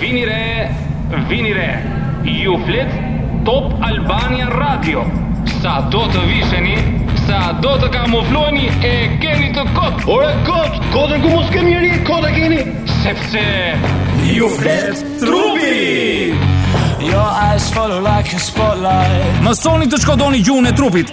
Vini re, vini re. Ju flet Top Albania Radio. Sado të visheni, sado të kamufloheni e keni të kot. Ore kot, kot, nuk u mbush mendja njëri, kot e keni. Sepse ju flet trupi. Your eyes follow like a spotlight. Mësoni të shkodoni gjuhën e trupit.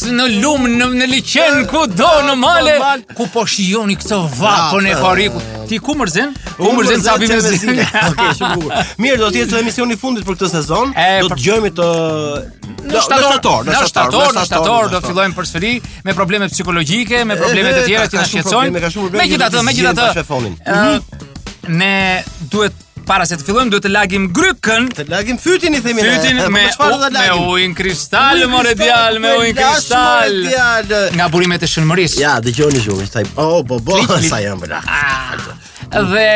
në lum në në liqen kudo në male ku po shijoni këtë vapën e korrikut ti ku mërzin ku mërzin sa vjen zhegu okay shumë bukur mirë do të jetë emisioni i fundit për këtë sezon do të dëgjojmë të në shtator në shtator në shtator do të fillojmë përsëri me probleme psikologjike me probleme të tjera që na shqetësojnë megjithatë megjithatë mhm. ne duhet Para se të fillojmë duhet të lagim grykën. Të lagim fytin i themi ne. Fytin me po u, me ujin kristal more djal, me ujin kristal. Nga burimet e Shën Mërisë. Ja, dëgjoni ju, thaj. Oh, bo bo, sa jam bra. Ah. Dhe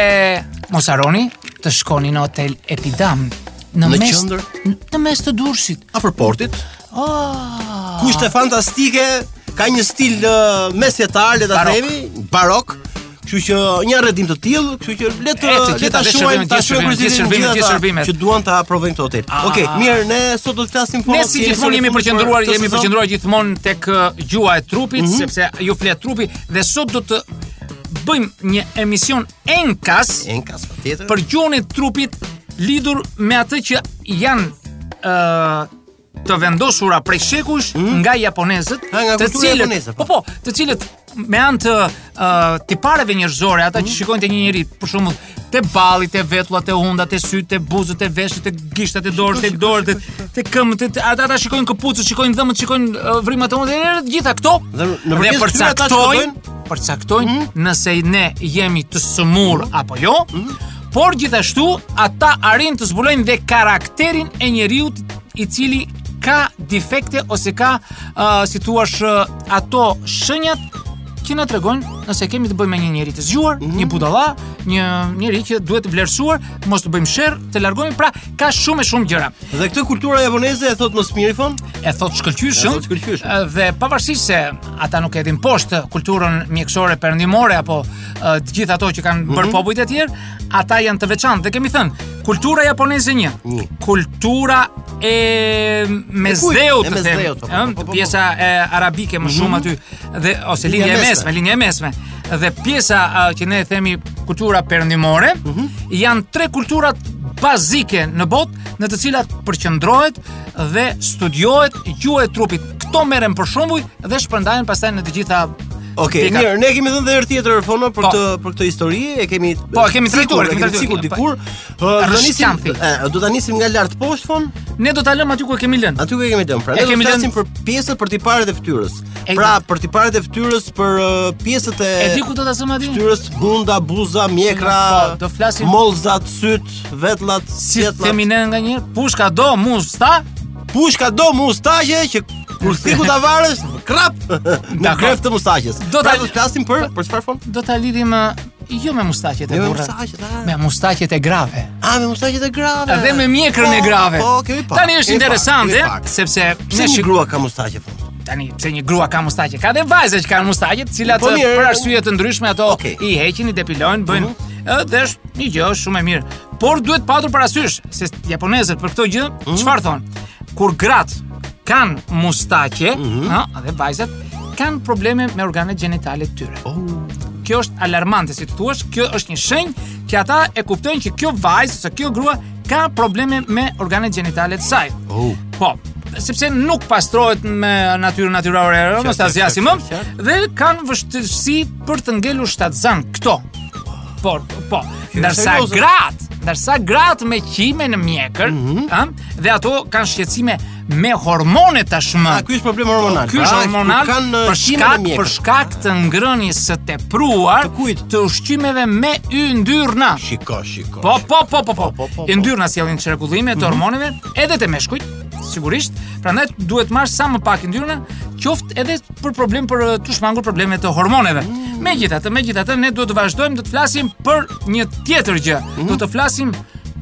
mos harroni të shkoni në hotel Epidamn në, në mes qëndër? në mes të Durrësit, afër portit. Oh. Ah. Kushte fantastike, ka një stil uh, mesjetar le ta themi, barok. Kështu që një arredim të tillë, kështu që le të le ta shuajmë ta shuajmë për shërbime të shërbime që duan ta provojnë këtë hotel. Ah, Okej, ah, ah. mirë, ne sot do të flasim për Ne si gjithmonë jemi përqendruar, jemi përqendruar gjithmonë tek uh, gjuha e trupit, mhm. sepse ju flet trupi dhe sot do të bëjmë një emision enkas, enkas patjetër. Për gjuhën e trupit lidhur me atë që janë ë uh, të vendosura prej shekujsh mm -hmm. nga japonezët, ha, nga të cilët, japoneze, po. po po, të cilët me anë të uh, tipareve njerëzore, ata mm -hmm. që mhm. shikojnë te një njeri, për shembull, te balli, te vetullat, te hunda, te sytë, te buzët, te veshët, te gishtat, te dorët, te dorët, te këmbët, te ata ata shikojnë këpucët, shikojnë dhëmbët, shikojnë uh, vrimat e hundave, të gjitha këto. Dhe në vërtetë përcaktojnë, përcaktojnë mm -hmm. nëse ne jemi të sëmurë mm -hmm. apo jo. Mm -hmm por gjithashtu ata arrijnë të zbulojnë dhe karakterin e njeriut i cili ka defekte ose ka uh, si thua uh, ato shenjat që na tregojnë nëse kemi të bëjmë me një njeri të zgjuar, mm -hmm. një budalla, një njeri që duhet të vlerësuar, mos të bëjmë sherr, të largohemi pra ka shumë e shumë gjëra. Dhe këtë kultura japoneze e thotë më së miri, e thotë shkëlqyeshëm. Dhe pavarësisht se ata nuk e hedhin poshtë kulturën mjekësore perëndimore apo të gjitha ato që kanë bërë mhm. popujt e tjerë, ata janë të veçantë. Dhe kemi thënë, kultura japoneze një, një. kultura e mesdheut, të them, po, po, po, po, pjesa arabike më shumë mhm. aty dhe ose linja e mesme, linja e mesme. Dhe pjesa që ne themi kultura perëndimore, mhm. janë tre kulturat bazike në botë në të cilat përqendrohet dhe studiohet gjuha e trupit. Këto merren për shembuj dhe shpërndahen pastaj në të gjitha Ok, Pika. mirë, ne kemi dhënë dhe herë tjetër fono për Po. këtë për këtë histori, e kemi Po, e kemi trajtuar, e e kemi kemi trajtuar. Po. trajtuar dikur. Ë, Do nisim, Rrëshqampi. e, do ta nisim nga lart poshtë fon. Ne do ta lëmë aty ku e kemi lënë. Aty ku e kemi lënë. Pra, E ne do kemi të flasim lënë- për pjesët për tiparet e fytyrës. E- Pra, për tiparet e fytyrës për ë, pjesët e E di ku do ta zëmë aty? fytyrës, hunda, buza, mjekra, Po, do flasim- mollzat, syt, vetlat, Si vetllat. themi ne nga një pushka do musta, Pushka do mustaqe që kur siku ta varësh, krap. Në krah të mustaqes. Do ta pra, flasim për për çfarë fon? Do ta lidhim jo me mustaqet e jo, burrave. Me mustaqet e grave. A me mustaqet e grave. Dhe me mjekrën e po, grave. Po, kemi pa. Tani është interesante sepse pse një grua ka mustaqe po? Tani pse një grua ka mustaqe? Ka dhe vajza që kanë mustaqe, të cilat po, për arsye të ndryshme ato i heqin, i depilojnë, bëjnë. Mhm. Dhe është një gjë shumë e mirë. Por duhet patur parasysh se japonezët për këtë gjë mhm. çfarë mm -hmm. thon? Kur grat kanë mustaqe, ëh, mm -hmm. dhe vajzat kanë probleme me organet gjenitale të tyre. Oh. Kjo është alarmante, si të thuash, kjo është një shenjë që ata e kuptojnë që kjo vajzë ose kjo grua ka probleme me organet gjenitale të saj. Oh. Po, sepse nuk pastrohet në mënyrë natyrore, mos ta zgjasim më dhe kanë vështirësi për të ngelur shtatzan këto. Por, po, ndërsa grat, ndërsa grat me qime në mjekër, mm -hmm. ha, dhe ato kanë shqetësime me hormone tashmë. A ky është problem hormonal? Ky është hormonal pra kanë për shkak për shkak të ngrënies së tepruar të kujt të ushqimeve me yndyrna. Shiko, shiko. Po, po, po, po, po. po, po, po. Yndyrna sjellin çrregullimet e mhm. hormoneve edhe te meshkujt. sigurisht, prandaj duhet marr sa më pak yndyrna, qoftë edhe për problem për të shmangur probleme të hormoneve. Megjithatë, megjithatë ne duhet të vazhdojmë të flasim për një tjetër gjë. Mm -hmm. Do të flasim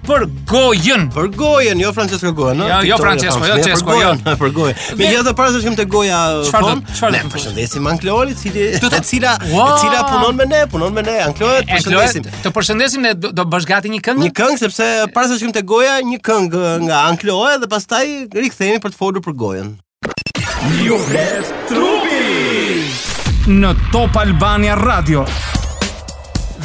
për gojën. Për gojën, jo Francesco Gojën, no? Jo, jo Francesco, jo Francesco, jo. Për gojën. Megjithatë para se të shkojmë te goja fon. Ne përshëndesim Anklorit, cili e cila e cila punon me ne, punon me ne Anklorit, përshëndesim. Të përshëndesim ne do, do bëjë gati një këngë? Një këngë sepse para se të shkojmë te goja, një këngë nga Ankloe dhe pastaj rikthehemi për të folur për gojën. Ju flet trupi. Në Top Albania Radio.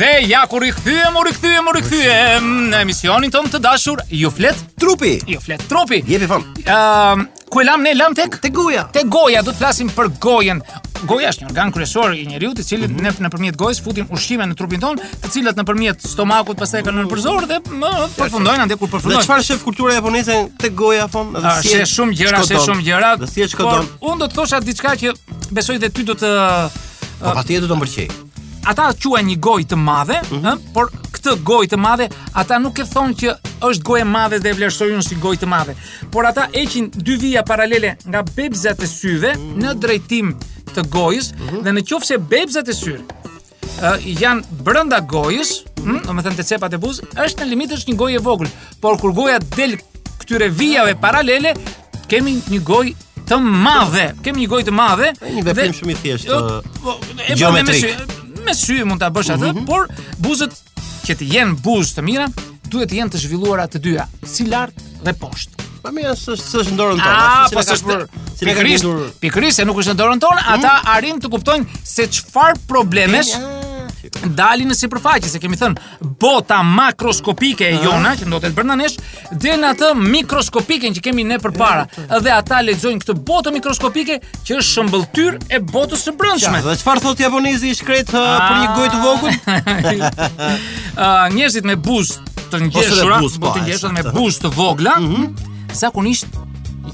Dhe ja ku u rikthyem, u rikthyem, u rikthyem në emisionin tonë të dashur, ju flet trupi. Ju flet trupi. Jepi fon. Ëm, ehm, Ku e lam ne lam tek te goja. Te goja do të flasim për gojën. Goja është një organ kryesor i njeriut, i cili ne nëpërmjet gojës futim ushqime në trupin tonë, të cilat nëpërmjet stomakut pastaj kalojnë nëpër zorrë dhe më përfundojnë atje ku përfundojnë. Çfarë shef kultura japoneze te goja fon? Dhe si e sheh shumë gjëra, sheh shumë gjëra. Dhe si e dekodon? Unë do të thosha diçka që besoj se ty do të Po patjetër do të pëlqejë. Ata quajnë një gojë të madhe, mm -hmm. ë, por këtë gojë të madhe ata nuk e thonë që është gojë e madhe dhe e vlerësojnë unë si gojë të madhe, por ata heqin dy vija paralele nga bebëzat e syve mm -hmm. në drejtim të gojës mm -hmm. dhe në qoftë se bebëzat e syve janë brenda gojës, hm, domethënë te cepat e buzës, është në limit është një gojë e vogël, por kur goja del këtyre vijave paralele, kemi një gojë Të madhe. Kemi një gojë të madhe. Është një veprim shumë i thjeshtë. Jo, po, geometrik. Me sy mund ta bësh atë, mm -hmm. por buzët që të jenë buzë të mira, duhet të jenë të zhvilluara të dyja, si lart dhe poshtë. Po mirë, s'është në dorën tonë, ah, po s'është për pikërisht. Pikërisht se nuk është në dorën tonë, mhm. ata arrijnë të kuptojnë se çfarë problemesh dalin në sipërfaqe, se kemi thënë, bota makroskopike e jona që ndodhet brenda nesh, del në atë mikroskopike që kemi ne përpara. Edhe ata lexojnë këtë botë mikroskopike që është shëmbëlltyrë e botës së brendshme. Ja, dhe çfarë thotë japonezi i shkretë uh, për një gojë të vogël? Ëh, ah, njerëzit me buzë të ngjeshura, po, po, të ngjeshura me buzë të vogla, mm -hmm. zakonisht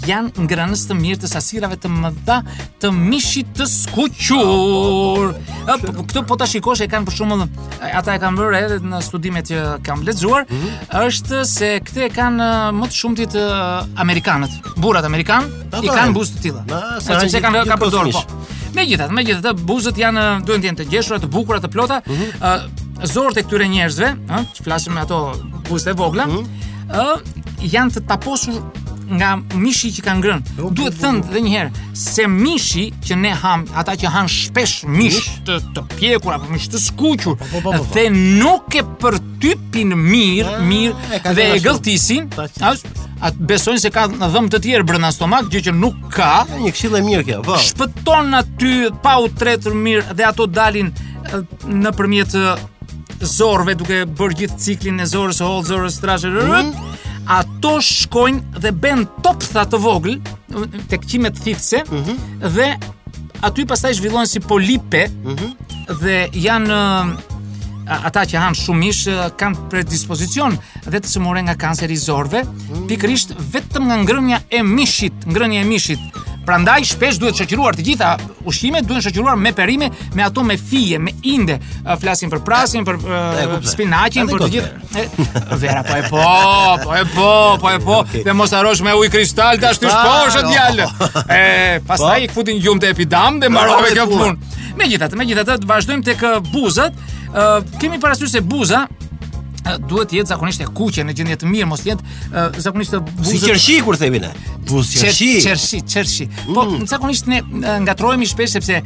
janë ngrënës të mirë të sasirave të mëdha të mishit të skuqur. Po, po, po, këtë po ta shikosh e kanë për shembull ata e kanë vënë edhe në studimet që kam lexuar, mm -hmm. është se këtë e kanë më të shumtit amerikanët. Burrat amerikanë i kanë buzë të tilla. Sepse kanë kanë përdorur. Po. Megjithatë, megjithatë buzët janë duhen të jenë të ngjeshura, të bukura, të plota. Mm -hmm. uh, Zorrët e këtyre njerëzve, ëh, flasim me ato buzë të vogla, ë mm. janë të taposur nga mishi që kanë ngrënë. Okay, Duhet thënë edhe një herë se mishi që ne hamë, ata që hanë shpesh mish të të pjekur apo mish të skuqur, po, po, po, dhe nuk e përtypin mirë, ah, mirë dhe e gëlltisin, ata besojnë se kanë dhëmbë të tjerë brenda stomak, gjë që nuk ka. Një këshillë e mirë kjo, po. Shpëton aty pa u tretur mirë dhe ato dalin nëpërmjet zorrëve duke bërë gjithë ciklin e zorrës së hollë, zorrës së trashë. Mm. Ato shkojnë dhe bëhen toptha të vogël tek qimet thithëse mm -hmm. dhe aty pastaj zhvillohen si polipe mm -hmm. dhe janë ata që hanë shumë mish kanë predispozicion dhe të sëmuren nga kanceri i zorrëve, mm -hmm. pikërisht vetëm nga ngrënia e mishit, ngrënia e mishit. Prandaj shpesh duhet shoqëruar të gjitha Ushqimet duhen shoqëruar me perime, me ato me fije, me inde. Flasim për prasin, për uh, spinaqin, për të gjitha. Vera po e po, po e po, po e po. Dhe mos harrosh me ujë kristal tash ti shposh atë djalë. E pastaj po. i futin gjumë të epidam dhe mbarove kjo punë. Megjithatë, megjithatë vazhdojmë tek buzët. Kemi parasysh se buza duhet të jetë zakonisht e kuqe në gjendje të mirë, mos jetë zakonisht buzët si qershi kur themi ne buzë qershi qershi qershi po mm. zakonisht ne ngatërrohemi shpesh sepse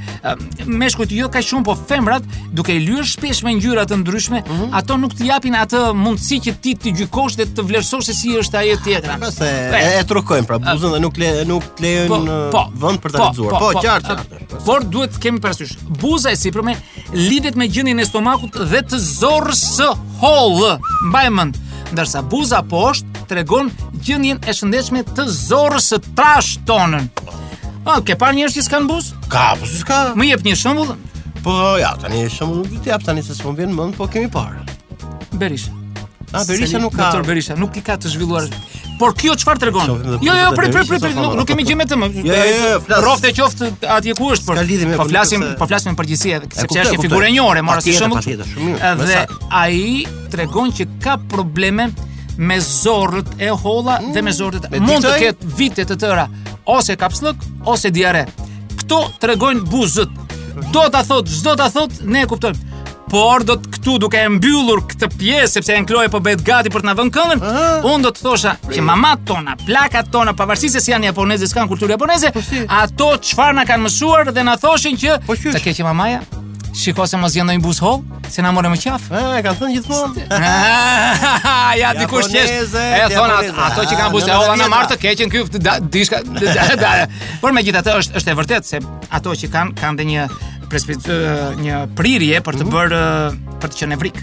meshkujt jo kaq shumë po femrat duke i lyer shpesh me ngjyra të ndryshme mm -hmm. ato nuk të japin atë mundësi që ti të gjykosh dhe të vlerësosh se si është ajo tjetra po se e, e trokojmë pra buzën dhe nuk le nuk lejojnë po, po, vend për ta po, lexuar po, po, po qartë por duhet të kemi parasysh buza e sipërme lidhet me gjendjen e stomakut dhe të zorrës së hollë. Mbaj mend, ndërsa buza poshtë tregon gjendjen e shëndetshme të zorrës së trashë tonën. A ke parë njerëz që s'kan buzë? Ka, po s'ka. Më jep një shembull? Po ja, tani shembull nuk do të jap tani se s'po vjen në mend, po kemi parë. Berisha. A Berisha nuk ka. Doktor Berisha nuk i ka të zhvilluar. Por kjo çfarë tregon? Jo, jo, prit, prit, prit, prit, nuk kemi gjë me të. Jo, jo, jo, jo flas. Rroftë e qoftë atje ku është, por po, po flasim, po flasim në përgjithësi edhe sepse është një figurë e njohur, mora si shembull. Dhe ai tregon që ka probleme me zorrët e holla dhe me zorrët. Mund të ketë vite të tëra ose kapsllëk ose diare. Këto tregojnë buzët. Do ta thot, s'do ta thot, ne e kuptojmë. Por do të këtu duke e mbyllur këtë pjesë sepse Enkloje po bëhet gati për të na vënë këngën, unë do të thosha që mamat tona, plakat tona, pavarësisht se s'janë japoneze, s'kan kulturë japoneze, po ato çfarë na kanë mësuar dhe na thoshin që po të keqen mamaja, Shiko se mos gjen ndonjë buzëhollë, se na mori më qaf. Ë, e ka thënë gjithmonë. ja dikush që e thon ato që kanë buzë të holla na marrtë të keqen ky diçka. Por megjithatë është është e vërtetë se ato që kanë kanë dhe një prirje për të mhm. bërë për të qenë vrik.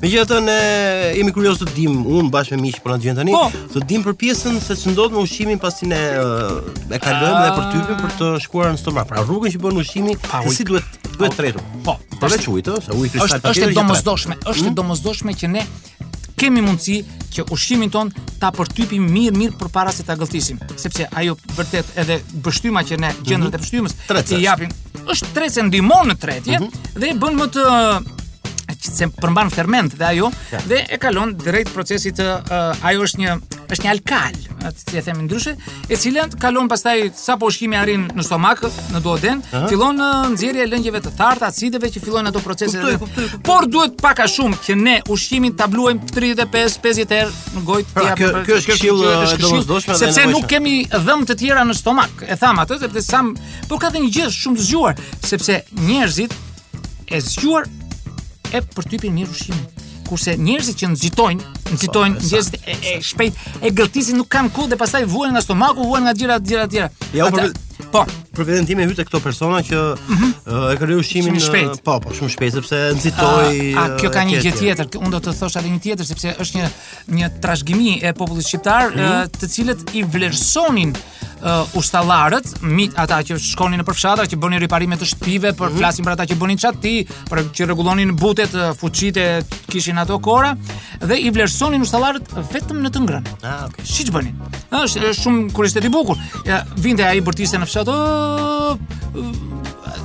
Megjithatë ne jemi kurioz të dim, unë bashkë me miq po na dëgjojnë tani, po. të dim për pjesën se ç'ndodh me ushqimin pasi ne e kalojmë dhe ah. përtypim për të shkuar në stomak. Pra rrugën që bën ushqimi, pa, po, si duhet duhet tretur. Po, përveç ujit, ëh, se uji kristal është është e domosdoshme, është e hmm? domosdoshme që ne kemi mundësi që ushqimin ton ta përtypim mirë mirë përpara se ta gëlltisim, sepse ajo vërtet edhe pështyma që ne gjendrat e mhm. pështymës i japim është tretëse ndihmon në tretje mm -hmm. dhe e bën më të se përmban fermente dhe ajo ja. dhe e kalon drejt procesit të uh, ajo është një është një alkal, atë si e themi ndryshe, e cila kalon pastaj sapo ushqimi arrin në stomak, në duoden, uh -huh. fillon në uh, nxjerrje e lëngjeve të tharta, acideve që fillojnë ato procese. Kuptoj, kuptoj, kuptoj. Por duhet pak a shumë që ne ushqimin ta bluajmë 35 50 herë në gojë të pra, tij. Kjo kjo është këshill e domosdoshme dhe sepse nuk kemi dhëmbë të tjerë në stomak. E thamë atë sepse sam, por ka dhe një gjë shumë të zgjuar, sepse njerëzit e zgjuar e përtypin mirë ushqimin. Kurse njerëzit që nxitojnë, nxitojnë po, njerëzit e, e shpejt e gëlltisin nuk kanë kohë dhe pastaj vuajnë nga stomaku, vuajnë nga gjëra të tjera të tjera. Ja, Ata, për... po. Për veten time hyj te këto persona që mm -hmm. e hanë ushqimin shpejt. Po, po, shumë shpejt sepse nxitoj. A, ah kjo ka një gjë tjetër? Unë do të thosha edhe një tjetër sepse është një një trashëgimi e popullit shqiptar, mm -hmm. të cilët i vlerësonin uh, ustallarët, ata që shkonin nëpër fshatra, që bënin riparime të shtëpive, për mm -hmm. flasim për ata që bënin çati, për që rregullonin butet, uh, fuçitë e kishin ato kora dhe i vlerësonin ustallarët vetëm në të ngrënë. Ah, okay. Siç bënin. Është uh, shumë kuriozitet i bukur. Uh, vinte ai bërtiste në fshat. Oh,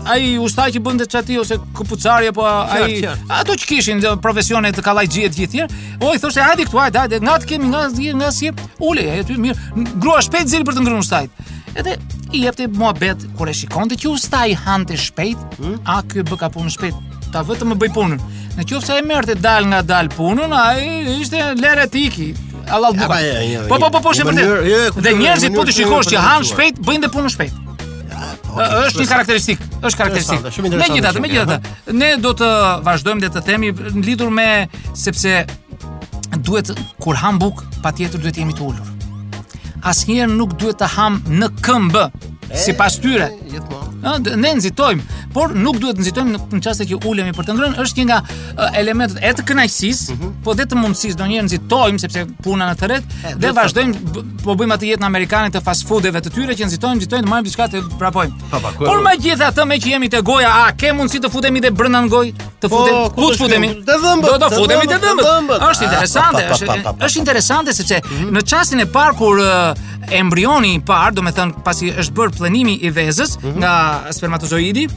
ai ustai që bënte çati ose këpucari apo ai ato që kishin profesione të kallajxhi e të gjithë O, i thoshte hajde këtu, hajde, hajde, nga të kemi, nga të kemi, nga si, ulu, e ti mirë, grua shpejt silli për të ngrënë ustait. Edhe i jepte muhabet, kur e shikonte që ustai hante shpejt, hmm? a ky bëka punë shpejt, ta vë të më bëjë punën. Në qoftë se e merrte dalngadalë punën, ah i thoshte lëre të ikë, hallall buka. Po, po, po, po, është vërtet. Dhe njerëzit po të shikosh që hanë shpejt, bëjnë dhe punën shpejt. Po, është një karakteristikë, është karakteristikë. Megjithatë, megjithatë, Ne do të vazhdojmë dhe të themi lidhur me sepse duhet kur hamë bukë, patjetër duhet të jemi të ulur. Asnjëherë nuk duhet të hamë në këmbë sipas tyre. Gjithmonë. Ne, nxitojmë, por nuk duhet të nxitojmë në, në çastet që ulemi për të ngrënë, është një nga uh, elementet edhe të kënaqësisë, mm -hmm. po dhe të mundësisë ndonjëherë nxitojmë sepse puna na thërret dhe vazhdojmë po bëjmë atë jetën amerikane të fast foodeve të tyre që nxitojmë, nxitojmë, marrim diçka të vrapojmë. Por megjithatë meqë jemi te goja, a ke mundësi të futemi dhe brenda në gojë? Të po, futemi, ku të futemi? Te dhëmbët, do të futemi te dhëmbët. është interesante, është, është interesante, sepse mhm. në çastin e parë kur embrioni i parë, domethënë pasi është bërë pllenimi i vezës mhm. nga spermatozoidi,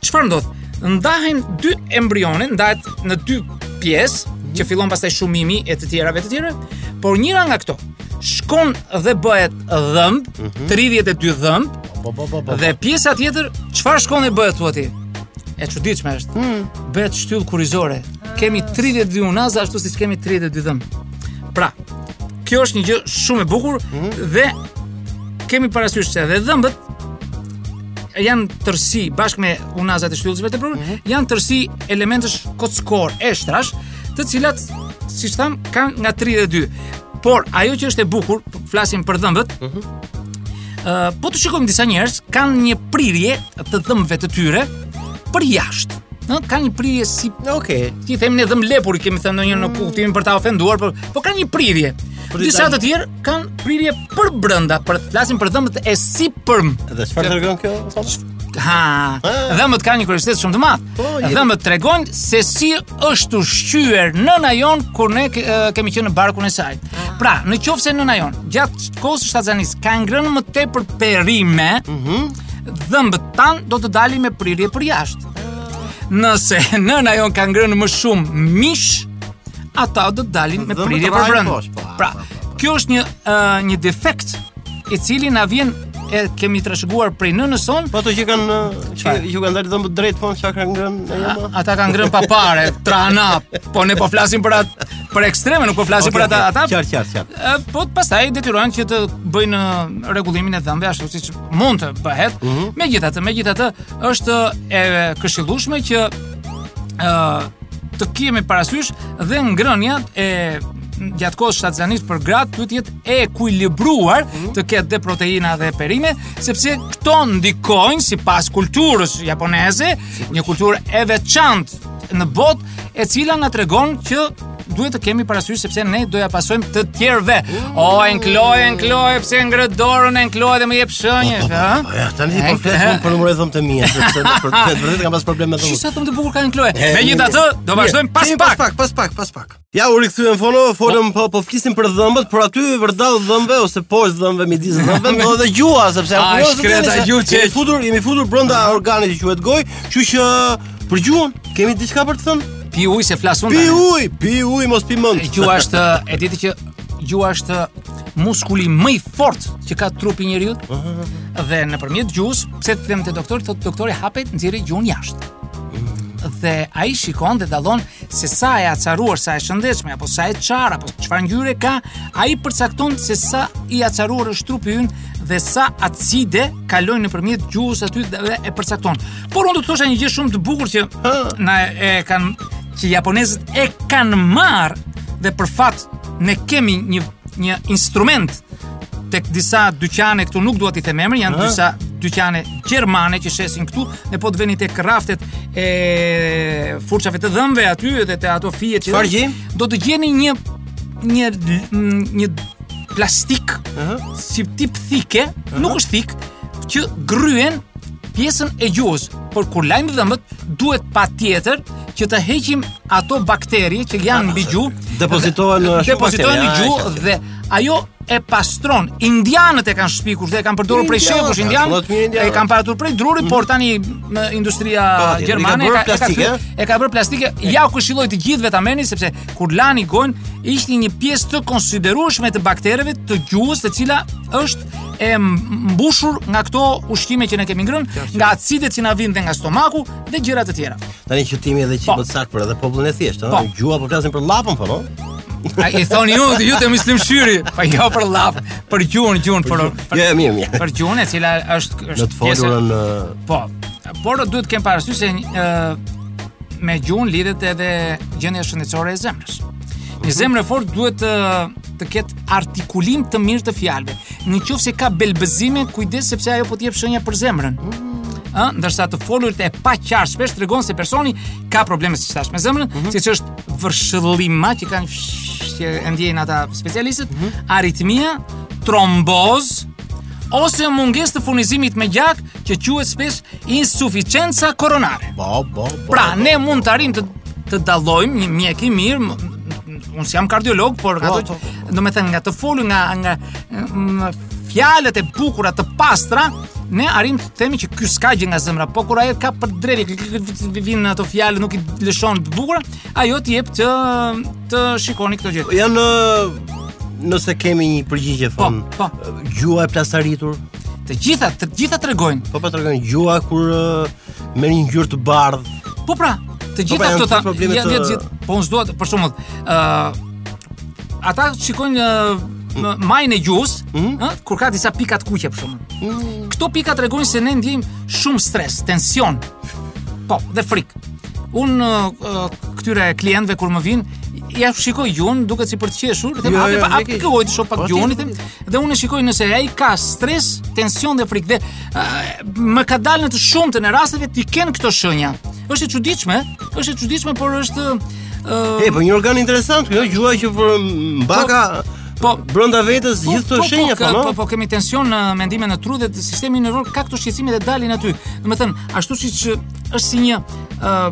çfarë ndodh? Ndahen dy embrione, ndahet në dy pjesë, që fillon pastaj shumimi e të tjerave të tjera, por njëra nga këto, shkon dhe bëhet dhëmb, 32 dhëmbë. Po po po po. Dhe pjesa tjetër, çfarë shkon e bëhet thua ti? E çuditshme është. Mm. Bëhet shtyllë kurrizore. Kemi 32 unaza ashtu siç kemi 32 dhëmbë. Pra, kjo është një gjë shumë e bukur dhe kemi parasysh se edhe dhëmbët janë tërësi bashkë me unazat e shtyllës vertebrore, janë tërësi elementësh kockorë, eshtrash, të cilat siç tham kanë nga 32. Por ajo që është e bukur, flasim për dhëmbët. Ëh. Mm uh, po të shikojmë disa njerëz kanë një prirje të dhëmbëve të tyre për jashtë. Në, ka një prirje si Okej. Okay. Ti themi ne dhëmb lepuri kemi thënë ndonjëherë në kuptimin për ta ofenduar, por po ka një prirje. Disa të tjerë kanë prirje për brenda, për të flasim për dhëmbët e sipërm. Dhe çfarë tregon kjo? Ha. Dhëmbët kanë një kuriozitet shumë të madh. Po, dhëmbët tregojnë se si është ushqyer nëna jonë kur ne kemi qenë në barkun e saj. Ah. Pra, në qoftë se nëna jonë gjatë kohës së shtatzanisë ka ngrënë më tepër perime, ëh, mm -hmm. dhëmbët tanë do të dalin me prirje për jashtë. Nëse nëna jonë ka ngrënë më shumë mish, ata do të dalin me prirje për brenda. Po, pra, kjo është një uh, një defekt i cili na vjen e kemi trashëguar prej nënës sonë. Po ato që kanë që ju kanë dalë dhëmbët drejt po çka kanë ngrënë e jëma. Ata kanë ngrënë papare, trahana. Po ne po flasim për atë për ekstreme, nuk po flasim okay, për ata ata. Qartë, qartë, qartë. Po pastaj detyrohen që të bëjnë rregullimin e dhëmbëve ashtu siç mund të bëhet. Mm -hmm. Megjithatë, megjithatë është e këshillueshme që ë uh, të kemi parasysh dhe ngrënia e gjatë kohës shtatzanisë për gratë duhet të jetë e ekuilibruar mhm. të ketë dhe proteina dhe perime, sepse këto ndikojnë sipas kulturës japoneze, një kulturë e veçantë në botë, e cila na tregon që duhet të kemi parasysh sepse ne do ja pasojmë të tjerëve. O oh, enkloj, enkloj, pse ngre dorën, enkloj dhe më jep shenjë, ha? Po ja, tani po flet për numrin e dhëmbëve të mia, sepse për të vërtetë kam pas probleme me dhëmbë. Sa dhëmbë të bukur ka enkloj? Megjithatë, do vazhdojmë pas pak. Pas pak, pas pak, pas pak. Ja u rikthyem fono, folëm po po flisim për dhëmbët, por aty vërdall dhëmbëve ose poshtë dhëmbëve midis dhëmbëve do edhe gjuha, sepse ajo e shkreta jemi se gjuhë që- jemi futur, jemi futur brenda organit që quhet gojë, kështu që për gjuhën kemi diçka për të thënë? Pi ujë se flas unë. Pi tani. ujë, pi ujë mos pi mend. Gjuha është e ditë që gjuha është muskuli më i fortë që ka trupi i njeriu. Dhe nëpërmjet gjuhës, pse të shkojmë te doktori, thotë doktori hape nxirre gjuhën jashtë. Dhe ai shikon dhe dallon se sa e acaruar, sa e shëndetshme apo sa e çarë, apo çfarë ngjyre ka, ai përcakton se sa i acaruar është trupi ynë dhe sa acide kalojnë nëpërmjet gjuhës aty dhe e përcakton. Por unë do të thosha një gjë shumë të bukur që na e kanë që japonezët e kanë marrë dhe për fat ne kemi një një instrument tek disa dyqane këtu nuk dua t'i them emrin, janë disa dyqane gjermane që shesin këtu, në po të veni tek raftet e furçave të dhëmbëve aty dhe te ato fije që Çfarë gjejmë? do të gjeni një një një plastik Aha. si tip thike, nuk është thikë, që gryen pjesën e gjuhës, por kur lajmë dhëmbët duhet patjetër që të heqim ato bakteri që janë mbi gjuhë, Depozitohen, uh, shumë depozitohen në bakteri, a, gjuhë dhe ajo e pastron. Indianët e kanë shpikur dhe e kanë përdorur prej shekujsh indianët. E kanë patur prej druri, por tani industria po, gjermane ka plastike. E ka bërë plastike. Jua këshilloj të gjithëve ta merrni sepse kur lani gojën, hiqet një pjesë të konsiderueshme të baktereve të gjuhës, e cila është e mbushur nga këto ushqime që ne kemi ngrënë, nga acidet që na vijnë dhe nga stomaku dhe gjëra të tjera. Tani që t'jemi dhe fiks po. saktë për edhe popullin e thjeshtë, po. gjuha po flasin për llapën, po, no? A i thoni ju, ju të mislim shyri Po jo për llap, për gjuhën, gjuhën për, për, jo, mirë, mirë. për gjuhën e cila është, është Në të folurën Po, por duhet të kemi parasysh se me gjuhën lidhet edhe gjendja shëndetësore e zemrës Një zemrë e fortë duhet të, të ketë artikulim të mirë të fjalëve. Në qoftë se ka belbëzime, kujdes sepse ajo po të jep shenja për zemrën. Ëh, ndërsa të folurit e paqartë shpesh tregon se personi ka probleme siç thashë me zemrën, mm -hmm. siç është vërshëllima që kanë që e ndjejnë ata specialistët, mm -hmm. aritmia, trombozë ose mungesë të furnizimit me gjak që quhet shpesh insuficienca koronare. Po, po, po, pra, po, po, ne mund të arrijmë të të dallojmë një mjek i mirë, unë s'jam kardiolog, por nga ato, domethënë nga të folurit nga nga fjalët e bukura të pastra, ne arrijmë të themi që ky s'ka gjë nga zemra, po kur ai ka për drejtë që vijnë ato fjalë nuk i lëshon të bukura, ajo të jep të të shikoni këto gjëra. Janë nëse kemi një përgjigje po, thonë. Po, po. Gjuha e plasaritur. Të gjitha të gjitha tregojnë. Po po tregojnë gjuha kur merr një ngjyrë të bardhë. Po pra, të po, pra, gjitha këto ta ja, të... po unë s'dua për shembull, ë uh, ata shikojnë majën e gjuhës, mm -hmm. kur ka disa pika të kuqe për shkakun. Mm -hmm. Këto pika tregojnë se ne ndjejmë shumë stres, tension. Po, dhe frikë. Unë uh, këtyre klientëve kur më vijnë, ia shikoj gjuhën, duket si për të qeshur, them jo, jo, hape hape gojën të shoh pak po, gjuhën, them, dhe unë shikoj nëse ai ka stres, tension dhe frikë. Dhe uh, më ka dalë në të shumtën e rasteve t'i kenë këto shenja. Është e çuditshme, është e çuditshme, por është Uh, e, po një organ interesant, kjo gjuha që përmbaka po, po brenda vetes po, gjithë këto po, po, shenja po, po, po, po kemi tension në mendime në tru dhe sistemi nervor ka këto shqetësime dhe dalin aty. Domethënë, ashtu siç është si një uh,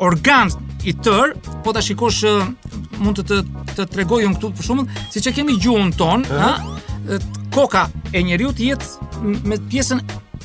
organ i tërë, po ta shikosh uh, mund të të, të tregoj unë këtu për shembull, siç e kemi gjuhën tonë, uh -huh. ha, koka e njeriu të jetë me pjesën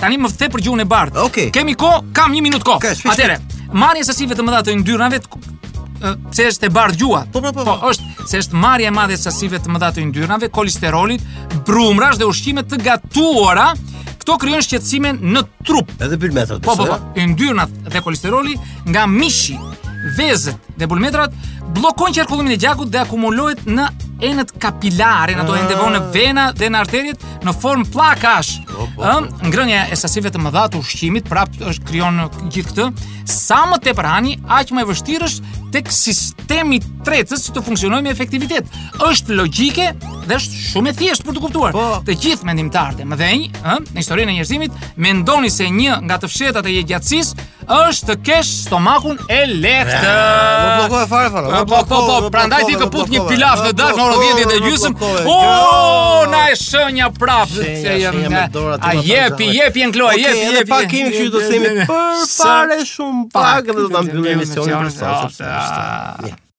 Tani më the për gjuhën e bardhë. Okej. Okay. Kemi kohë, kam 1 minutë kohë. Okay, Atëre, marrja e sasive të mëdha të yndyrnave pse është e bardhë gjuha. Po, po, po, po. po është se është marrja e madhe e sasive të mëdha të yndyrnave, kolesterolit, brumërash dhe ushqime të gatuara. Këto krijojnë shqetësime në trup. Edhe bulmetrat. Po, po, po. Yndyrnat dhe kolesteroli nga mishi, vezët dhe bulmetrat bllokojnë qarkullimin e gjakut dhe akumulohet në enët kapilare, në ato edhe vonë në ah. vena dhe në arteriet në formë pllakash. Po, po, ë, po. ngrënia e sasive të mëdha të ushqimit prap është krijon gjithë këtë. Sa më tepër hani, aq më e vështirë është tek sistemi tretës të funksionojë me efektivitet. Është logjike dhe është shumë e thjeshtë për t'u kuptuar. Po. Të gjithë mendimtarët e mëdhenj, ë, në historinë e njerëzimit, mendonin se një nga të fshehtat e jetëgjatësisë është të kesh stomakun e lehtë. Po po po fare fare. Po po po, po prandaj ti këput një pilaf në darkë në orën 10 e gjysëm. O, na e shënja prap se jam me dorë aty. A jepi, jepi en kloa, jepi, jepi. Pa kemi këtu do të themi për fare shumë pak dhe do ta mbyllim emisionin për sot.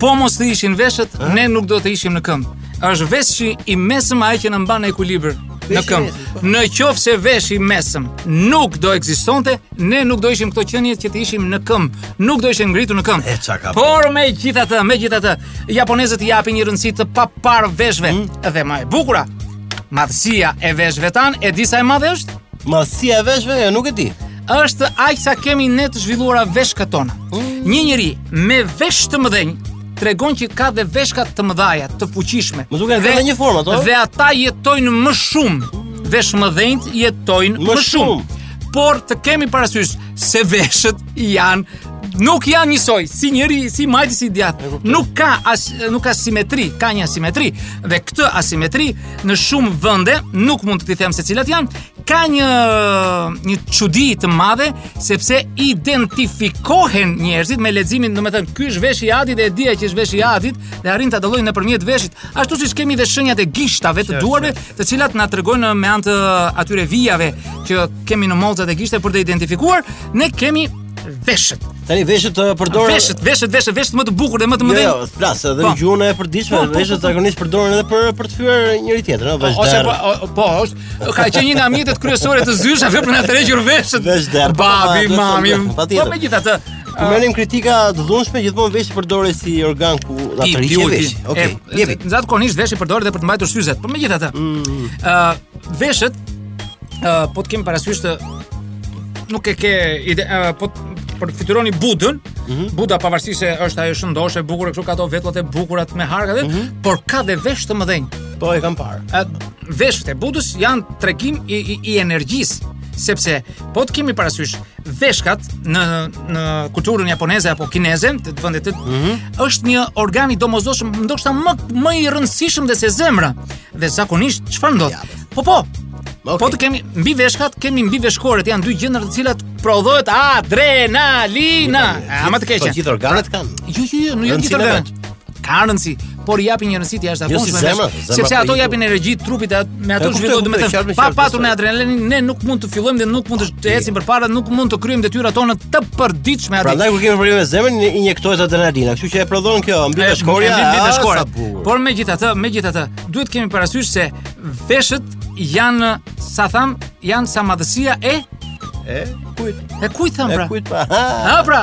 Po mos të ishin veshët, ne nuk do të ishim në këmbë. Është veshi i mesëm ai që na mban në ekuilibër në këmbë. Në qoftë se vesh i mesëm nuk do ekzistonte, ne nuk do ishim këto qenie që të ishim në këmbë, nuk do ishim ngritur në këmbë. E çaka. Po. Por megjithatë, megjithatë, japonezët i japin një rëndësi të paparë veshve mm. dhe më e bukura. Madhësia e veshve tanë e di sa e madhe është? Madhësia e veshve, jo nuk e di. është aq sa kemi ne të zhvilluara veshkat tona. Mm. Një njeri me vesh të mëdhenj tregon që ka dhe veshka të mëdhaja, të fuqishme. Më duken edhe një formë ato. Dhe ata jetojnë më shumë. Veshmëdhenjtë jetojnë më, shumë. Por të kemi parasysh se veshët janë nuk janë njësoj, si njëri, si i majti, si i djathti. Nuk ka, as, nuk ka simetri, ka një asimetri. Dhe këtë asimetri në shumë vende, nuk mund të t'i them se cilat janë, ka një një çudi të madhe sepse identifikohen njerëzit me leximin, domethënë ky është veshi i Adit dhe e di që është veshi i Adit dhe arrin ta dallojnë nëpërmjet veshit, ashtu siç kemi dhe shenjat e gishtave të duarve, të cilat na tregojnë me anë të atyre vijave që kemi në mollzat e gishtave për të identifikuar, ne kemi veshët. Tani veshët të përdoren. Veshët, veshët, veshët, veshët më të bukur dhe më të mëdhenj. Jo, jo, flas, edhe po. në gjuhën e përditshme, po, po, veshët zakonisht përdoren edhe për për të fyer njëri tjetrin, ëh, veshgjatë. Ose po, po, është ka qenë një nga mjetet kryesore të zyshave për na tërhequr veshët. Vazhdo. Po, Babi, po, mami. Po, po megjithatë, Ku merrim kritika të dhunshme gjithmonë veshi përdorej si organ ku ta tërhiqje veshin. Okej. Jepi. Në atë kohë veshi përdoret edhe për të mbajtur syzet. Po megjithatë. Ëh, mm. uh, veshët ëh uh, po të kemi parasysh të nuk e ke ide uh, po përfytyroni budën, mm -hmm. buda pavarësisht se është ajo shëndosh e bukur e kështu ka ato vetullat e bukura me harkat, mm -hmm. por ka dhe veshë të mëdhenj. Po e kam parë. Veshët e budës janë tregim i, i, i energjisë, sepse po të kemi parasysh veshkat në në kulturën japoneze apo kineze të të vendit të mm -hmm. është një organ i domosdoshëm, ndoshta më më i rëndësishëm dhe se zemra. Dhe zakonisht çfarë ndodh? Ja, po po. Okay. Po të kemi mbi veshkat, kemi mbiveshkoret, janë dy gjëndra të cilat prodhohet adrenalina. A më të keqe. Po gjithë organet kanë. Jo, jo, jo, nuk janë gjithë organet. Kanë rëndësi, por i japin një rëndësi të jashtëzakonshme. Jo, zemër, zemër, sepse ato japin energji trupit atë me ato zhvillohet, domethënë, pa patur ne adrenalinë, ne nuk mund të fillojmë dhe nuk mund të ecim përpara, nuk mund të kryejmë detyrat tona të përditshme atë. Prandaj kur kemi probleme me zemrën, na injektohet adrenalina, kështu që e prodhon kjo mbiveshkorja, mbiveshkorja. Por megjithatë, megjithatë, duhet të kemi parasysh se veshët janë sa thamë, janë sa madhësia e E kujt? E kujt thamë pra? E kujt pra? Hë pra.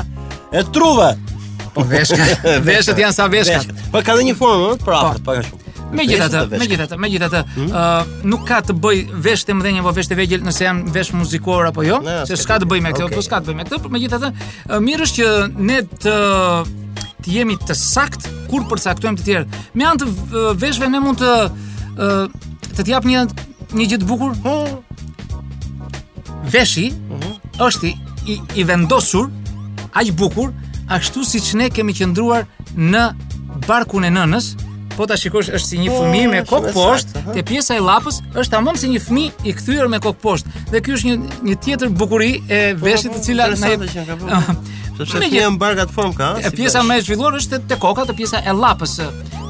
E trurit. Po veshka. Veshët janë sa veshkat. Po ka dhe një formë, ëh, pra, po. pak a shumë. Megjithatë, megjithatë, megjithatë, ëh, hmm? uh, nuk ka të bëjë veshë të mëdhenj apo veshë të vegjël nëse janë veshë muzikorë apo jo, se s'ka të bëjë me këtë, po s'ka të bëjë me këtë, por megjithatë, uh, mirë është që ne të të jemi të saktë kur përcaktojmë të tjerë. Me anë të uh, veshëve ne mund të të të jap një një gjë të bukur. Veshi është i, i, i vendosur aq bukur ashtu siç ne kemi qëndruar në barkun e nënës, po ta shikosh është si një po, fëmijë me kokë poshtë, te pjesa e llapës është tamam si një fëmijë i kthyer me kokë poshtë. Dhe ky është një një tjetër bukuri e po, po, veshit të cilat na jep. Sepse fëmija në bark atë formë ka. Pjesa më e zhvilluar është te koka, te pjesa e llapës.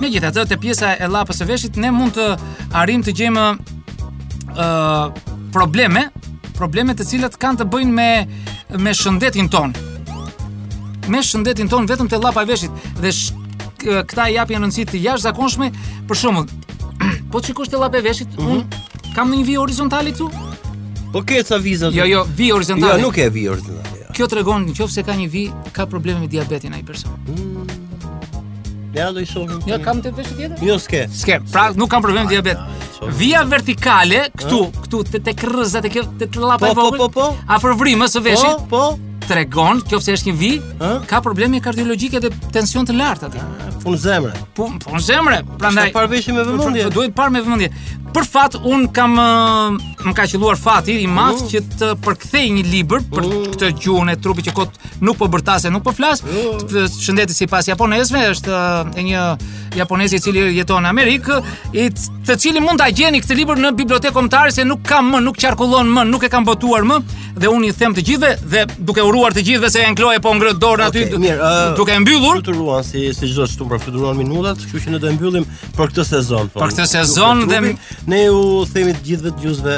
Megjithatë, te pjesa e llapës së veshit ne mund të arrijmë të gjejmë ë uh, probleme, probleme të cilat kanë të bëjnë me me shëndetin tonë. Me shëndetin tonë vetëm te llapa e veshit dhe sh, këta i japin rëndësi të jashtëzakonshme, për shembull, po të shikosh te llapa e veshit, mm -hmm. unë mhm. kam një vijë horizontale këtu. Po ke ca viza? Jo, jo, vijë horizontale. Jo, nuk ke vijë horizontale. Kjo tregon nëse ka një vijë, ka probleme me diabetin ai person. Mm. Ja do i shohim. Jo kam te veshi tjetër? Jo s'ke. S'ke. Pra nuk kam problem diabet. Vija vertikale këtu, këtu te tek rrëza te kjo te llapa e po, po, vogël. Po po po. Afër vrimës së veshit. Po po. Tregon, qoftë se është një vi, ka probleme kardiologjike dhe tension të lartë aty. Ah, punë zemre. Punë punë zemre. Prandaj. Duhet parë veshi me vëmendje? Po duhet parë me vëmendje. Për fat unë kam më ka qelluar fati i madh mm. që të përkthej një libër për mm. këtë gjuhën e trupit që kot nuk po bërtas e nuk po flas. Shëndeti sipas japonezëve është e një japonezi i cili jeton në Amerikë, të cilin mund ta gjeni këtë libër në bibliotekë kombëtare se nuk kam më, nuk qarkullon më, nuk e kam botuar më dhe unë i them të gjithëve dhe duke uruar të gjithëve se ja Kloe po ngre dorën aty okay, mirë, uh, duke mbyllur. Fluturuan si si çdo të shtunë pra fluturuan minutat, kështu që ne do e mbyllim për këtë sezon. Po. Për këtë sezon dhe ne u themi të gjithëve të gjithëve